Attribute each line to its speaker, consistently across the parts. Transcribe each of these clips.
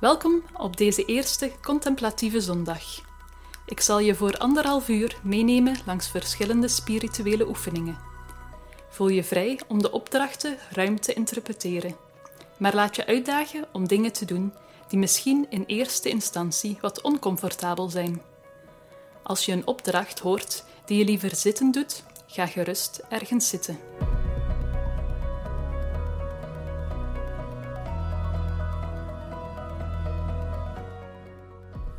Speaker 1: Welkom op deze eerste contemplatieve zondag. Ik zal je voor anderhalf uur meenemen langs verschillende spirituele oefeningen. Voel je vrij om de opdrachten ruim te interpreteren, maar laat je uitdagen om dingen te doen die misschien in eerste instantie wat oncomfortabel zijn. Als je een opdracht hoort die je liever zitten doet, ga gerust ergens zitten.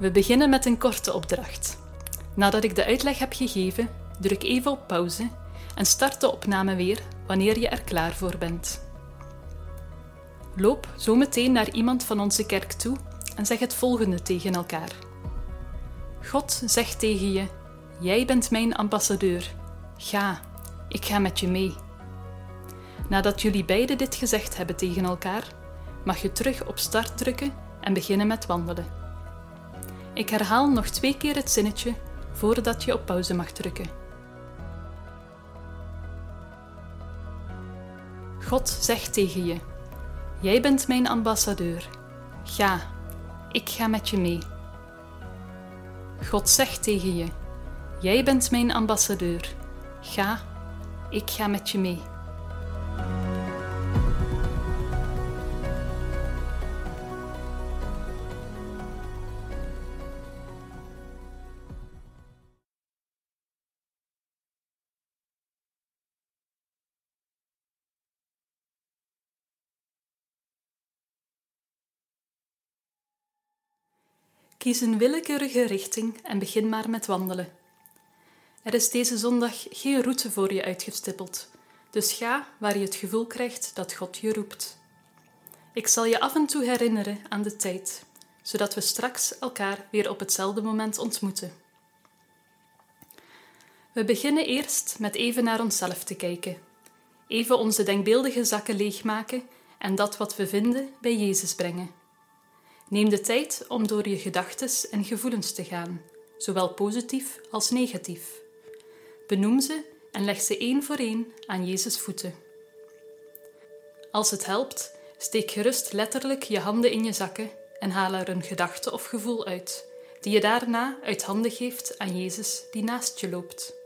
Speaker 1: We beginnen met een korte opdracht. Nadat ik de uitleg heb gegeven, druk even op pauze en start de opname weer wanneer je er klaar voor bent. Loop zo meteen naar iemand van onze kerk toe en zeg het volgende tegen elkaar. God zegt tegen je: Jij bent mijn ambassadeur. Ga, ik ga met je mee. Nadat jullie beiden dit gezegd hebben tegen elkaar, mag je terug op start drukken en beginnen met wandelen. Ik herhaal nog twee keer het zinnetje voordat je op pauze mag drukken. God zegt tegen je: Jij bent mijn ambassadeur. Ga, ik ga met je mee. God zegt tegen je: Jij bent mijn ambassadeur. Ga, ik ga met je mee. Kies een willekeurige richting en begin maar met wandelen. Er is deze zondag geen route voor je uitgestippeld, dus ga waar je het gevoel krijgt dat God je roept. Ik zal je af en toe herinneren aan de tijd, zodat we straks elkaar weer op hetzelfde moment ontmoeten. We beginnen eerst met even naar onszelf te kijken, even onze denkbeeldige zakken leegmaken en dat wat we vinden bij Jezus brengen. Neem de tijd om door je gedachten en gevoelens te gaan, zowel positief als negatief. Benoem ze en leg ze één voor één aan Jezus voeten. Als het helpt, steek gerust letterlijk je handen in je zakken en haal er een gedachte of gevoel uit, die je daarna uit handen geeft aan Jezus die naast je loopt.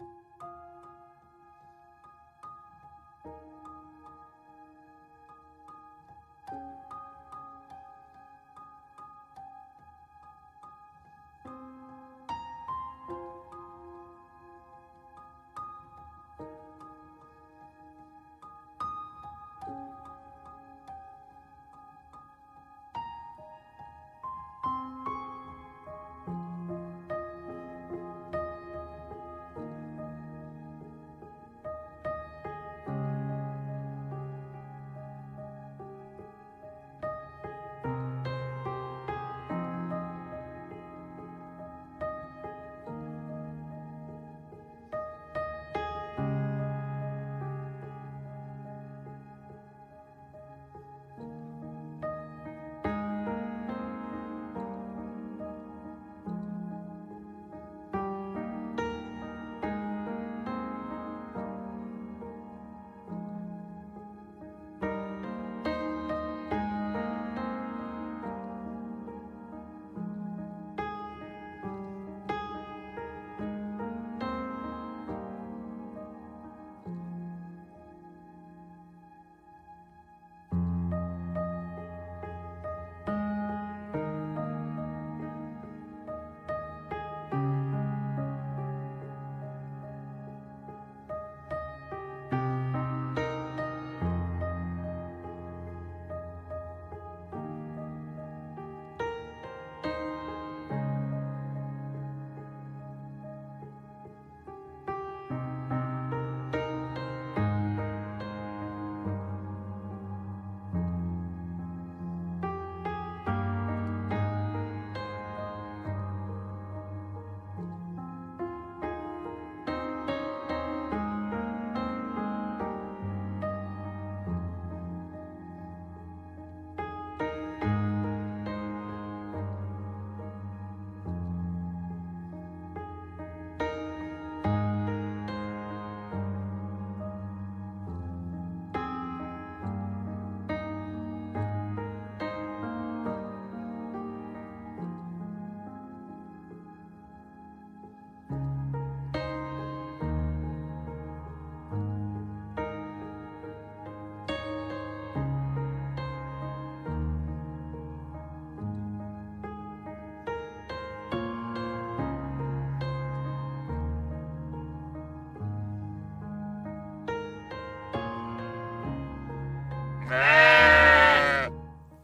Speaker 1: Thank you.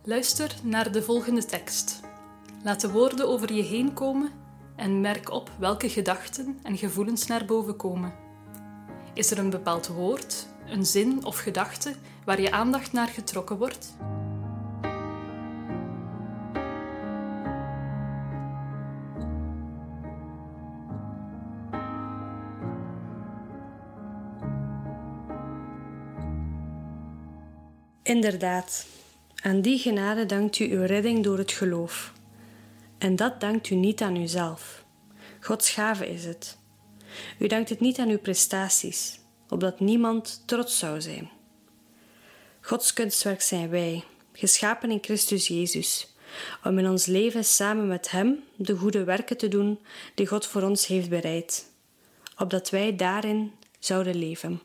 Speaker 1: Luister naar de volgende tekst. Laat de woorden over je heen komen en merk op welke gedachten en gevoelens naar boven komen. Is er een bepaald woord, een zin of gedachte waar je aandacht naar getrokken wordt?
Speaker 2: Inderdaad, aan die genade dankt u uw redding door het geloof. En dat dankt u niet aan uzelf. Gods gave is het. U dankt het niet aan uw prestaties, opdat niemand trots zou zijn. Gods kunstwerk zijn wij, geschapen in Christus Jezus, om in ons leven samen met Hem de goede werken te doen die God voor ons heeft bereid, opdat wij daarin zouden leven.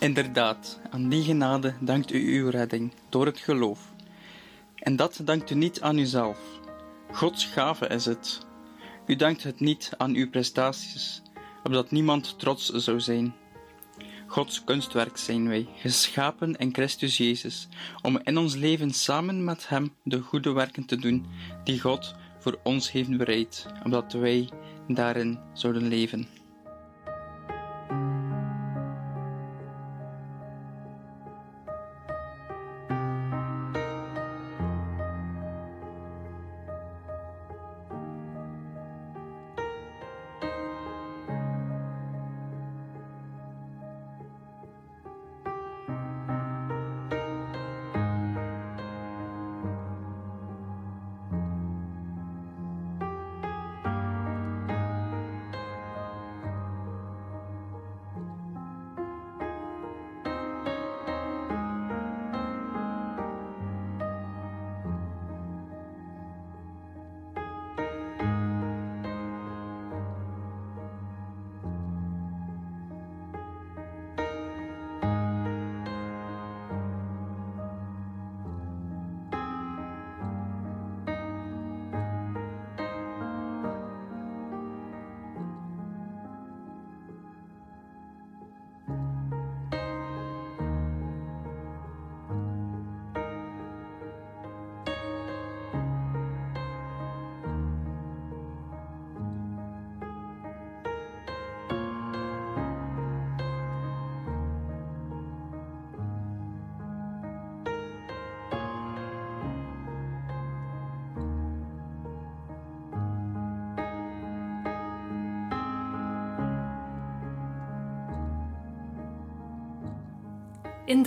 Speaker 3: Inderdaad, aan die genade dankt u uw redding door het geloof. En dat dankt u niet aan uzelf. Gods gave is het. U dankt het niet aan uw prestaties, opdat niemand trots zou zijn. Gods kunstwerk zijn wij, geschapen in Christus Jezus, om in ons leven samen met Hem de goede werken te doen die God voor ons heeft bereid, opdat wij daarin zouden leven.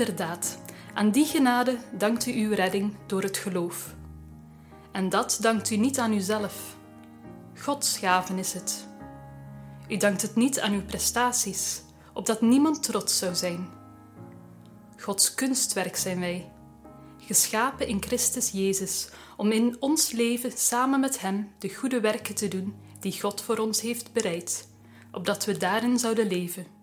Speaker 1: Inderdaad, aan die genade dankt u uw redding door het geloof. En dat dankt u niet aan uzelf. Gods gaven is het. U dankt het niet aan uw prestaties, opdat niemand trots zou zijn. Gods kunstwerk zijn wij, geschapen in Christus Jezus, om in ons leven samen met Hem de goede werken te doen die God voor ons heeft bereid, opdat we daarin zouden leven.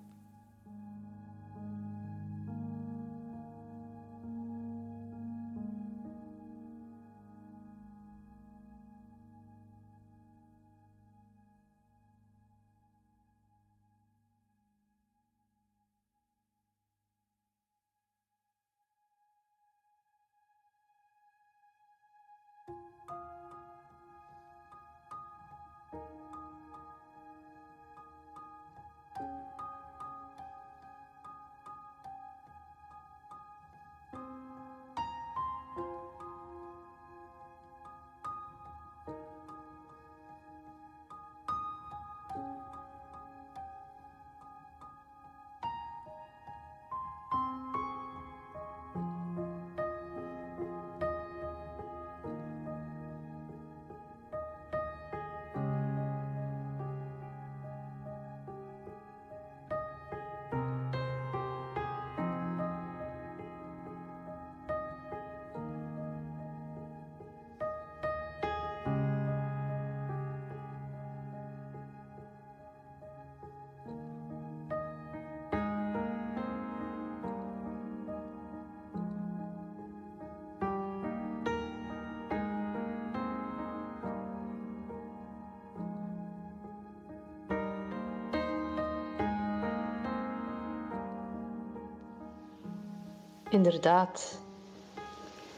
Speaker 4: Inderdaad,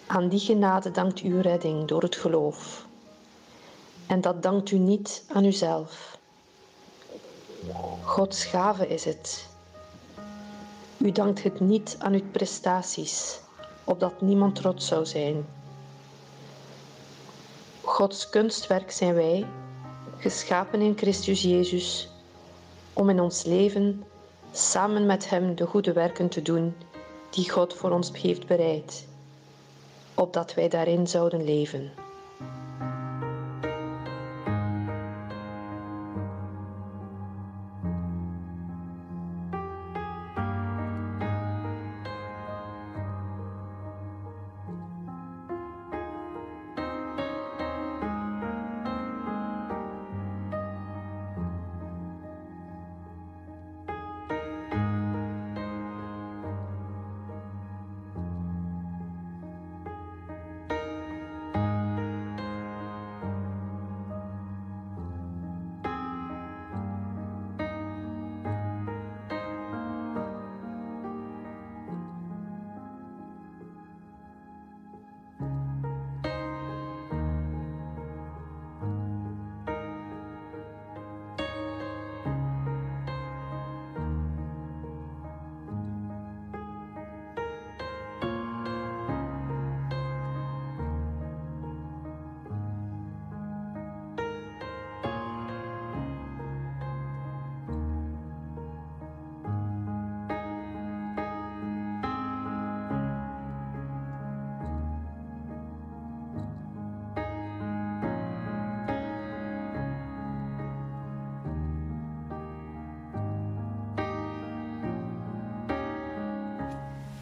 Speaker 4: aan die genade dankt u redding door het geloof. En dat dankt u niet aan uzelf. Gods gave is het. U dankt het niet aan uw prestaties, opdat niemand trots zou zijn. Gods kunstwerk zijn wij, geschapen in Christus Jezus, om in ons leven samen met Hem de goede werken te doen die God voor ons heeft bereid, opdat wij daarin zouden leven.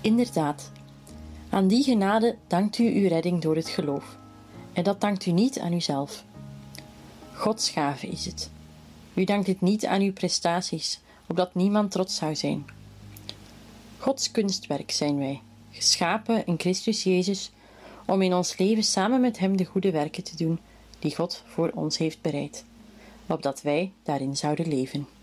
Speaker 5: Inderdaad, aan die genade dankt u uw redding door het geloof. En dat dankt u niet aan uzelf. Gods gave is het. U dankt het niet aan uw prestaties, opdat niemand trots zou zijn. Gods kunstwerk zijn wij, geschapen in Christus Jezus, om in ons leven samen met Hem de goede werken te doen die God voor ons heeft bereid, opdat wij daarin zouden leven.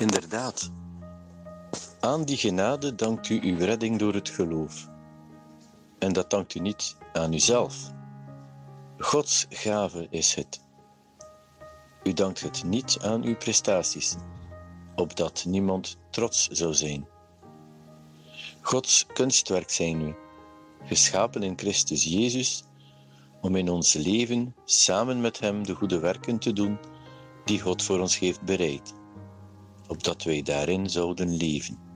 Speaker 6: Inderdaad, aan die genade dankt u uw redding door het geloof. En dat dankt u niet aan uzelf. Gods gave is het. U dankt het niet aan uw prestaties, opdat niemand trots zou zijn. Gods kunstwerk zijn u, geschapen in Christus Jezus, om in ons leven samen met Hem de goede werken te doen die God voor ons heeft bereid opdat wij daarin zouden leven.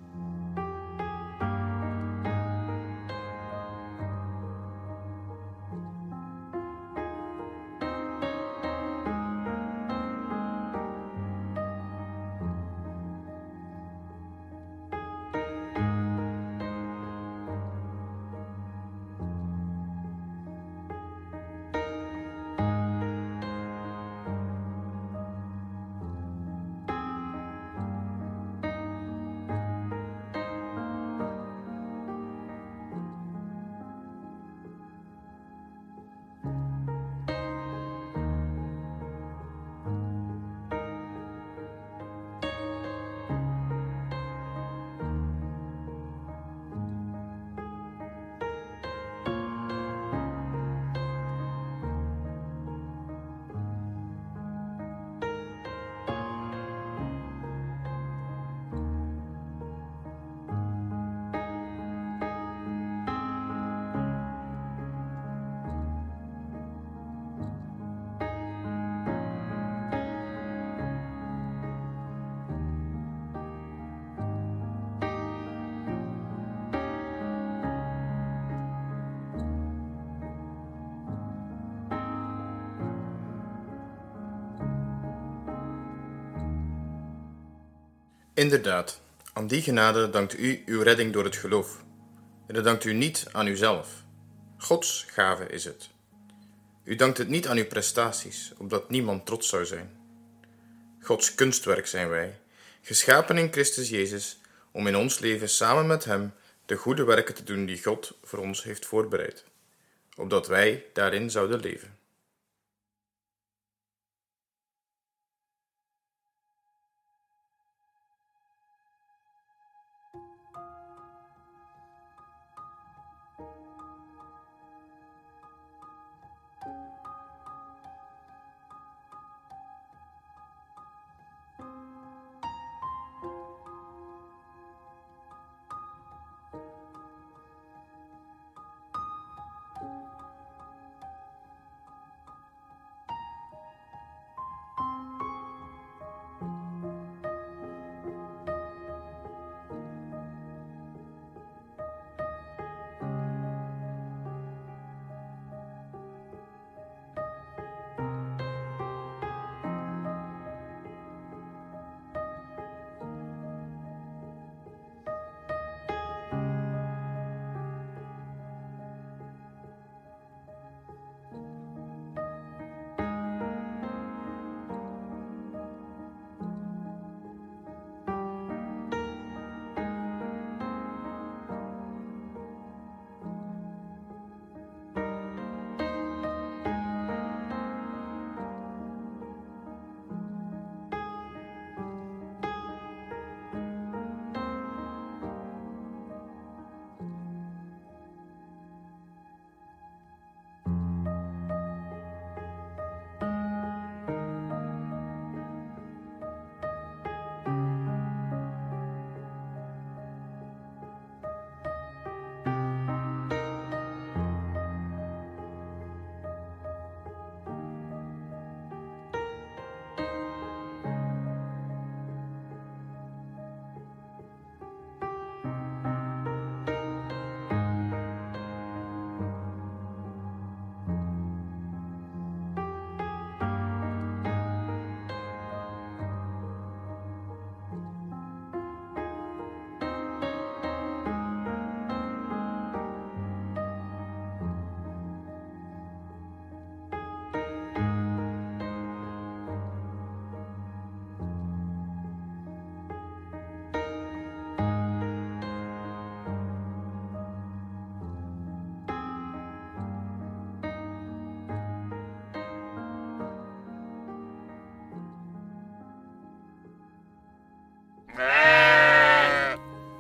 Speaker 7: Inderdaad, aan die genade dankt u uw redding door het geloof. En dat dankt u niet aan uzelf. Gods gave is het. U dankt het niet aan uw prestaties, opdat niemand trots zou zijn. Gods kunstwerk zijn wij, geschapen in Christus Jezus, om in ons leven samen met Hem de goede werken te doen die God voor ons heeft voorbereid, opdat wij daarin zouden leven.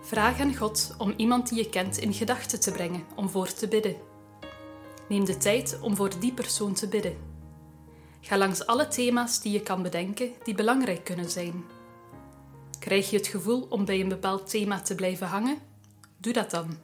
Speaker 1: Vraag aan God om iemand die je kent in gedachten te brengen om voor te bidden. Neem de tijd om voor die persoon te bidden. Ga langs alle thema's die je kan bedenken die belangrijk kunnen zijn. Krijg je het gevoel om bij een bepaald thema te blijven hangen? Doe dat dan.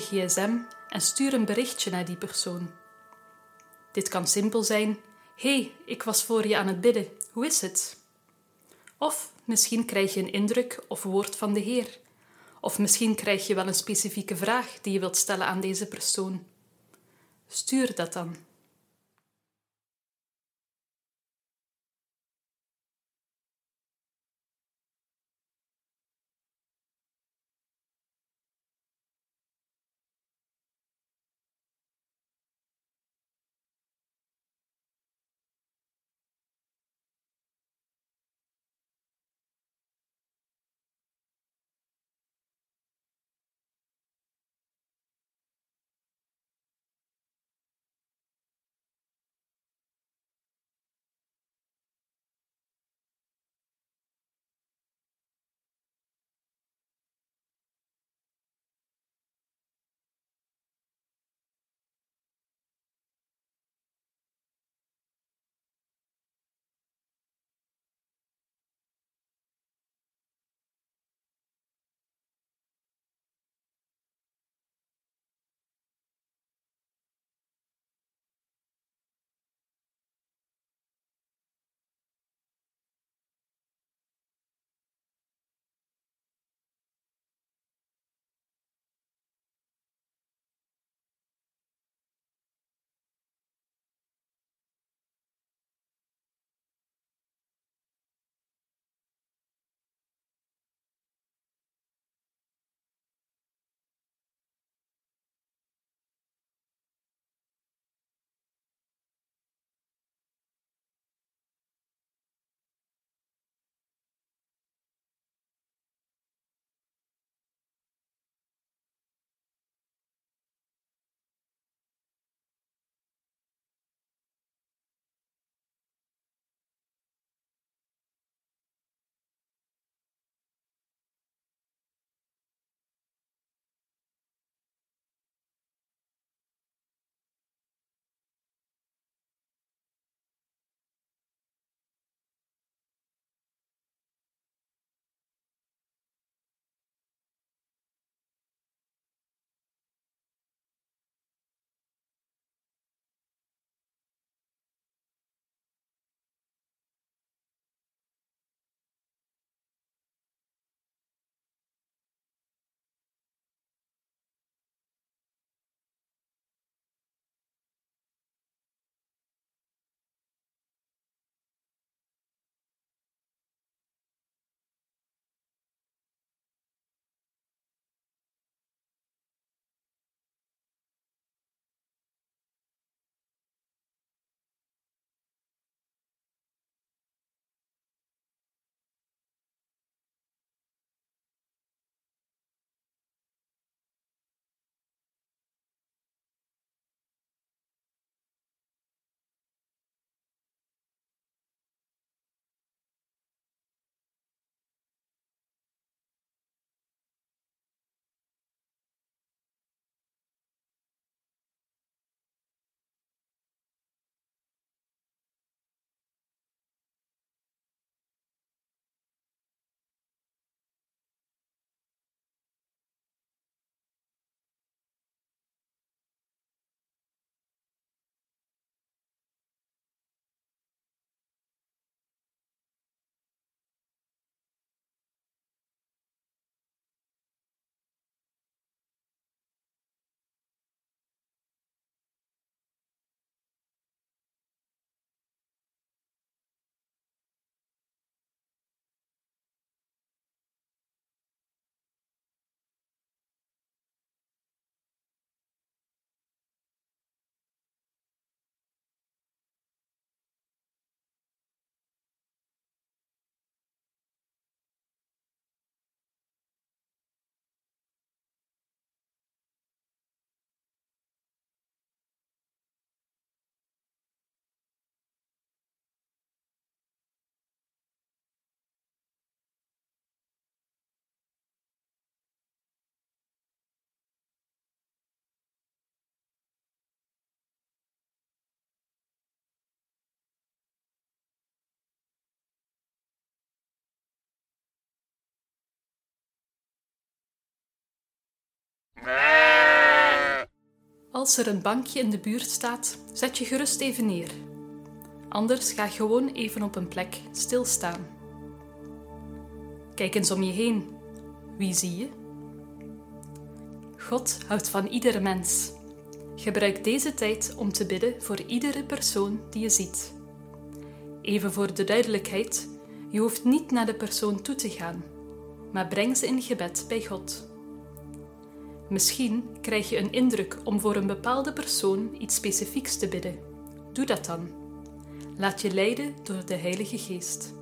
Speaker 1: Gsm en stuur een berichtje naar die persoon. Dit kan simpel zijn: hey, ik was voor je aan het bidden, hoe is het? Of misschien krijg je een indruk of woord van de Heer. Of misschien krijg je wel een specifieke vraag die je wilt stellen aan deze persoon. Stuur dat dan. Als er een bankje in de buurt staat, zet je gerust even neer. Anders ga gewoon even op een plek stilstaan. Kijk eens om je heen. Wie zie je? God houdt van iedere mens. Gebruik deze tijd om te bidden voor iedere persoon die je ziet. Even voor de duidelijkheid: je hoeft niet naar de persoon toe te gaan, maar breng ze in gebed bij God. Misschien krijg je een indruk om voor een bepaalde persoon iets specifieks te bidden. Doe dat dan. Laat je leiden door de Heilige Geest.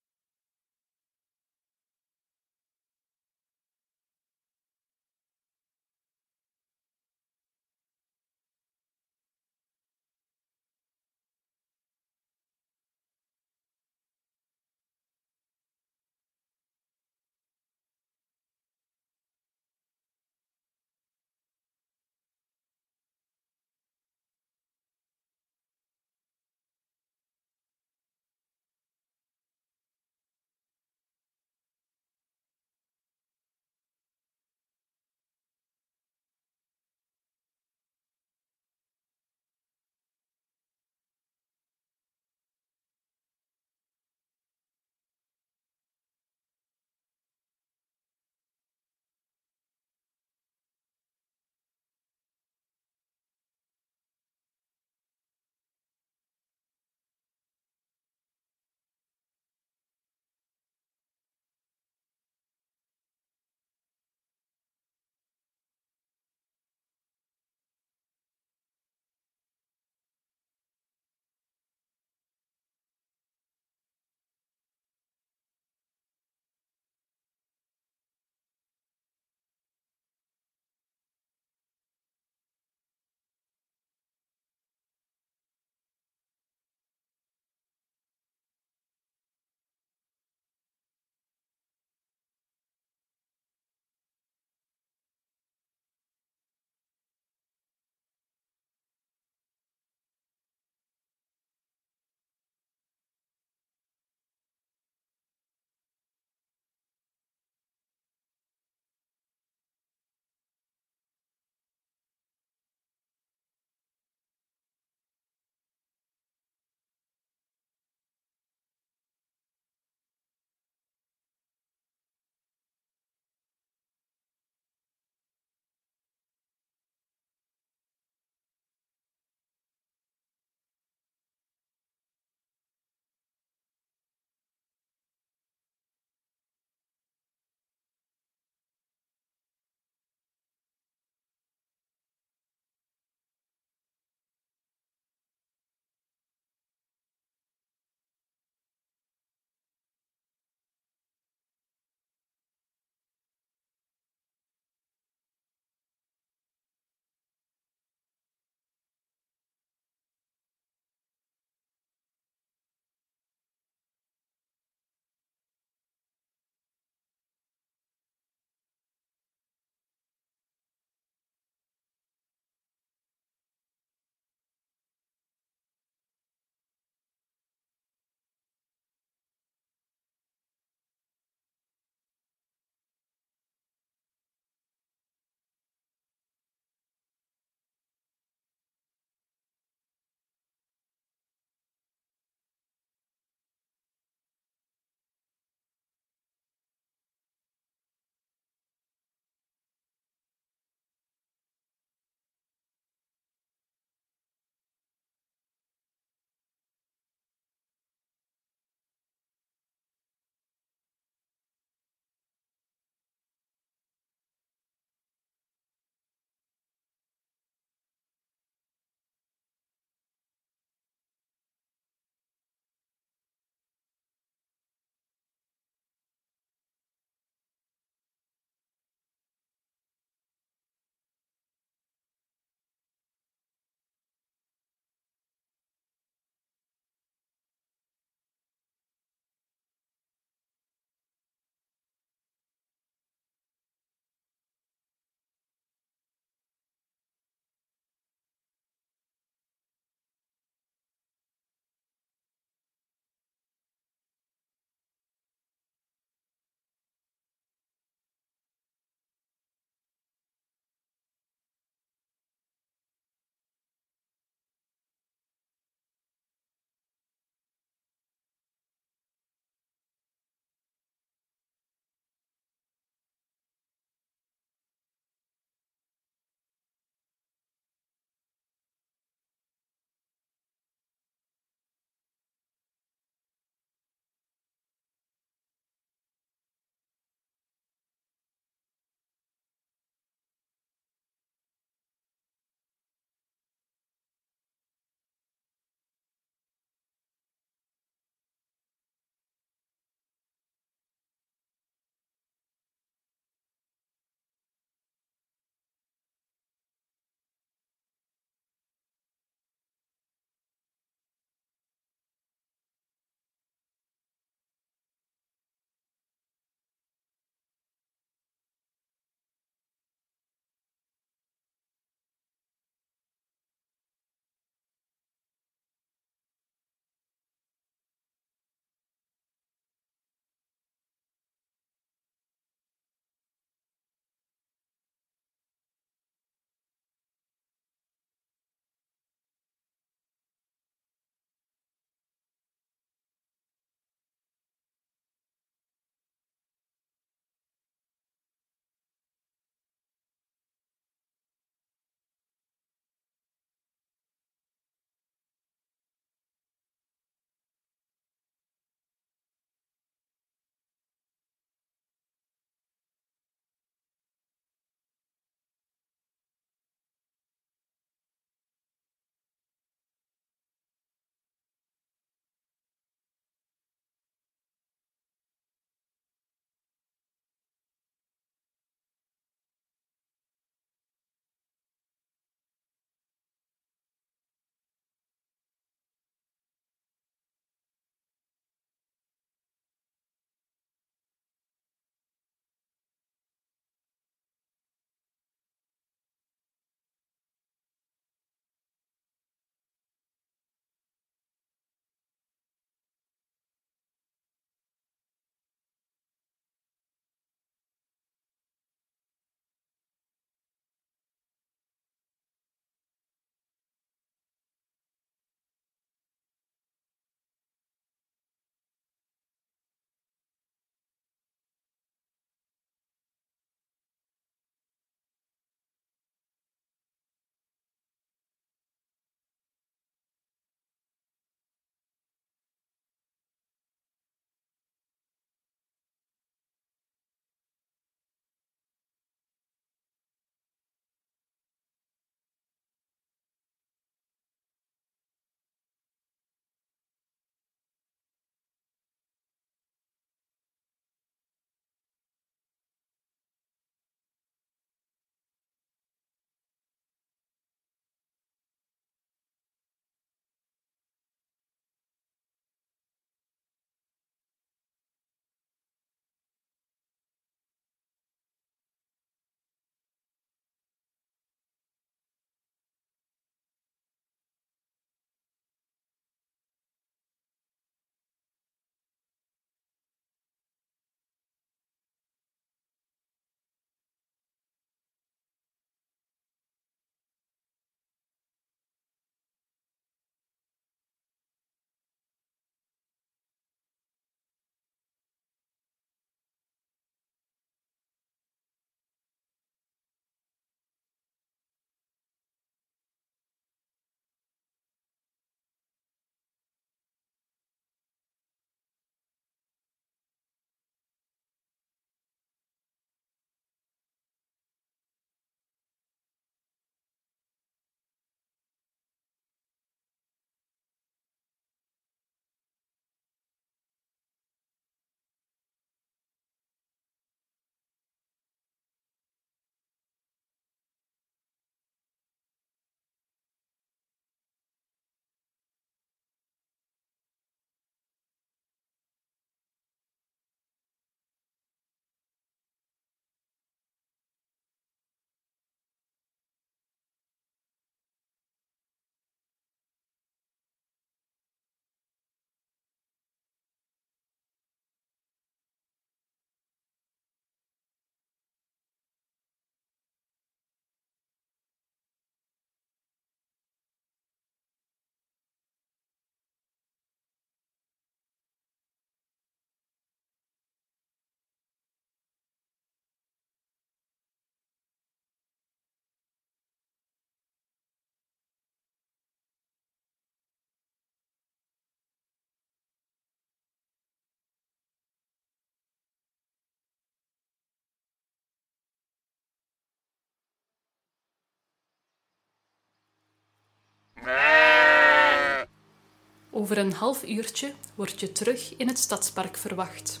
Speaker 1: Over een half uurtje word je terug in het stadspark verwacht.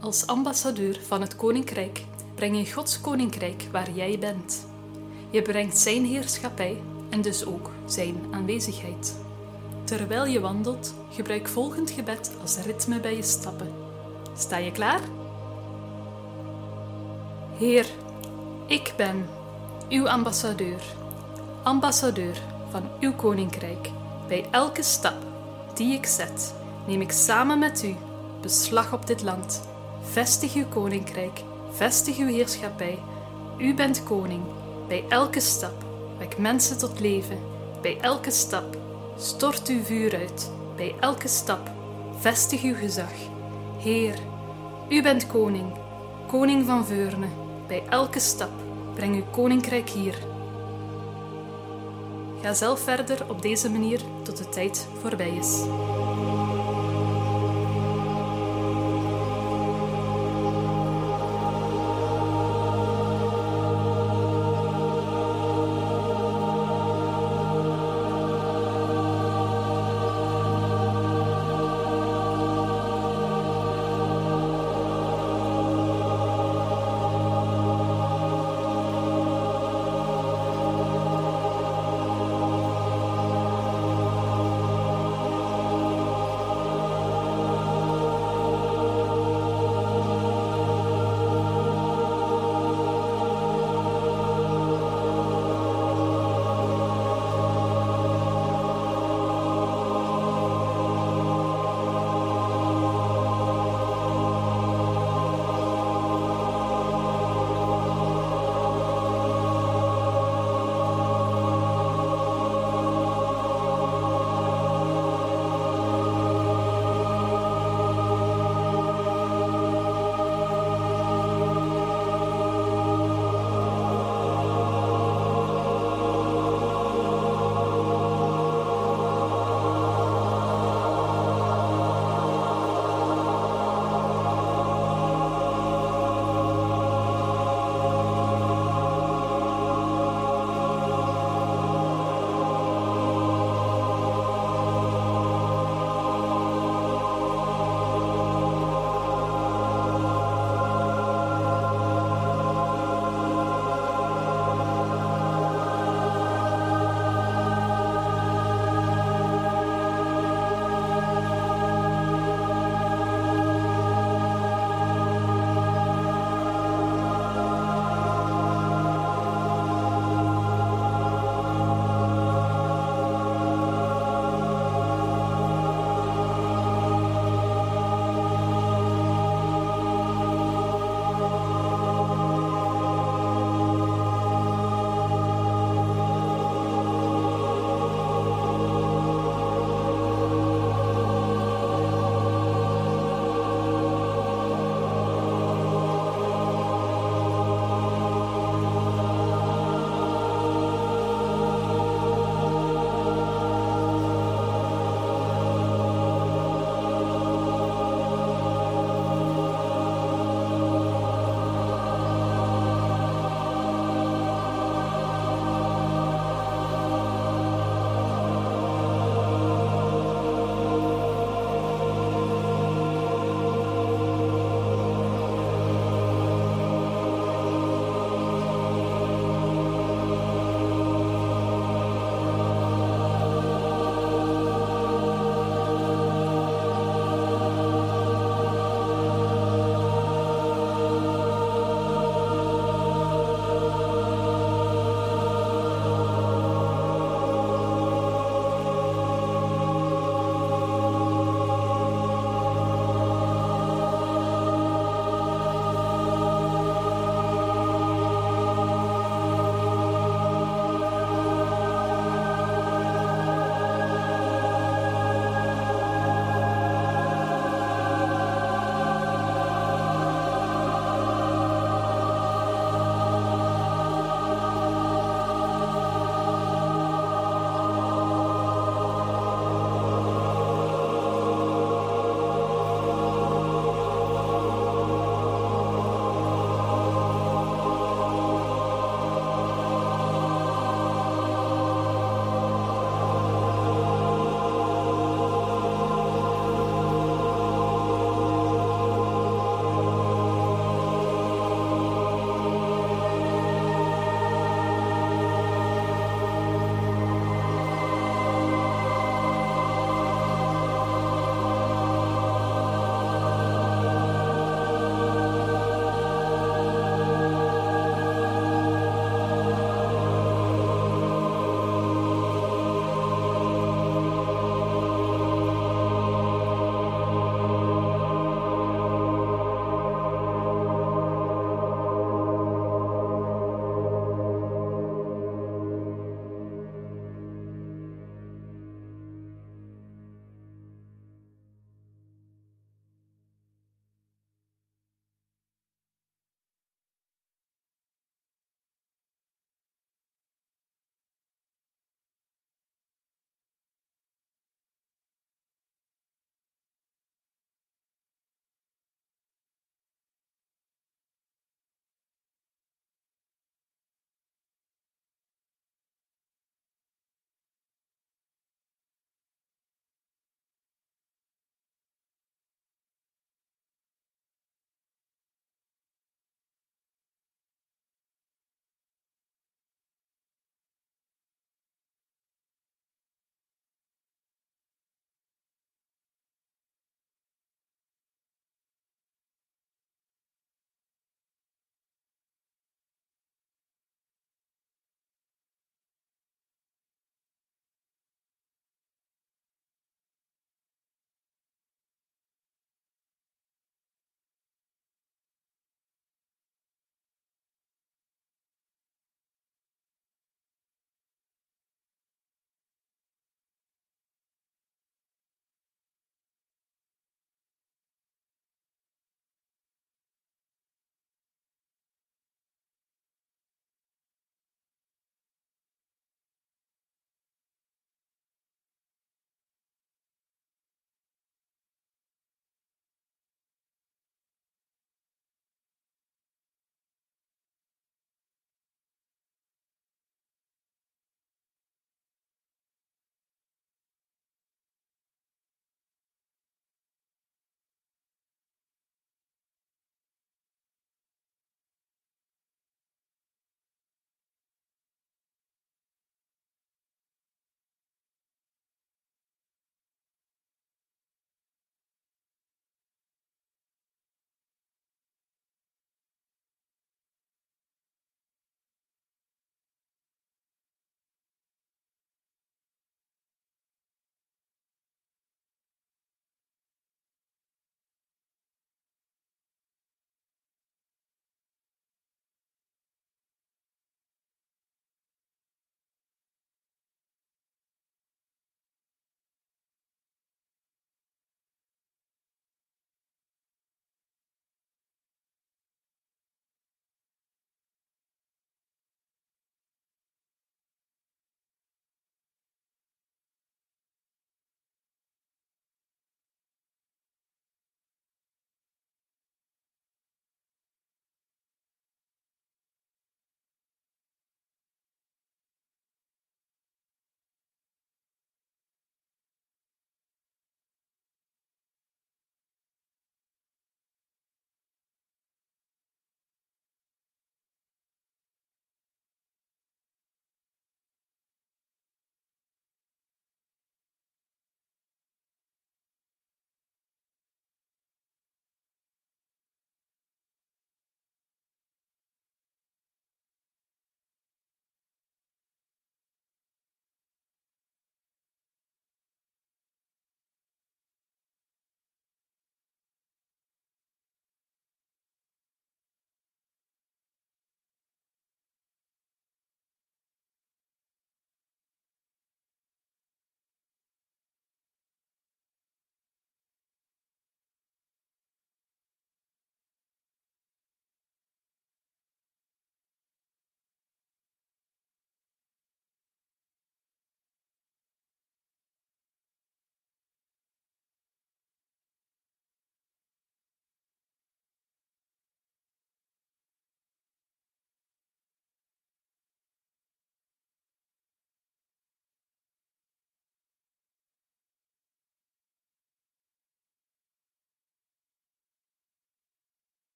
Speaker 1: Als ambassadeur van het koninkrijk breng je Gods koninkrijk waar jij bent. Je brengt Zijn heerschappij en dus ook Zijn aanwezigheid. Terwijl je wandelt, gebruik volgend gebed als ritme bij je stappen. Sta je klaar? Heer, ik ben uw ambassadeur, ambassadeur van uw koninkrijk. Bij elke stap die ik zet, neem ik samen met u beslag op dit land. Vestig uw koninkrijk, vestig uw heerschappij. U bent koning. Bij elke stap wek mensen tot leven. Bij elke stap stort uw vuur uit. Bij elke stap vestig uw gezag. Heer, u bent koning, koning van Veurne. Bij elke stap breng uw koninkrijk hier. Ga zelf verder op deze manier tot de tijd voorbij is.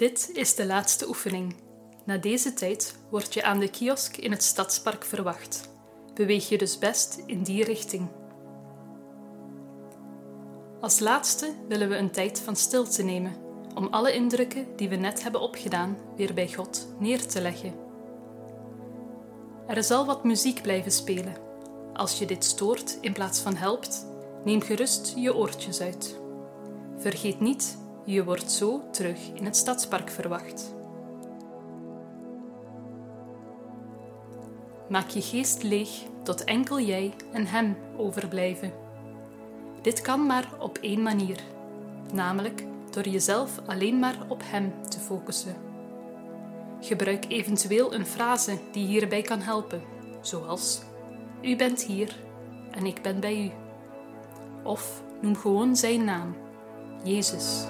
Speaker 1: Dit is de laatste oefening. Na deze tijd word je aan de kiosk in het stadspark verwacht. Beweeg je dus best in die richting. Als laatste willen we een tijd van stilte nemen om alle indrukken die we net hebben opgedaan weer bij God neer te leggen. Er zal wat muziek blijven spelen. Als je dit stoort in plaats van helpt, neem gerust je oortjes uit. Vergeet niet, je wordt zo terug in het stadspark verwacht. Maak je geest leeg tot enkel jij en hem overblijven. Dit kan maar op één manier, namelijk door jezelf alleen maar op hem te focussen. Gebruik eventueel een frase die hierbij kan helpen, zoals: U bent hier en ik ben bij u. Of noem gewoon zijn naam, Jezus.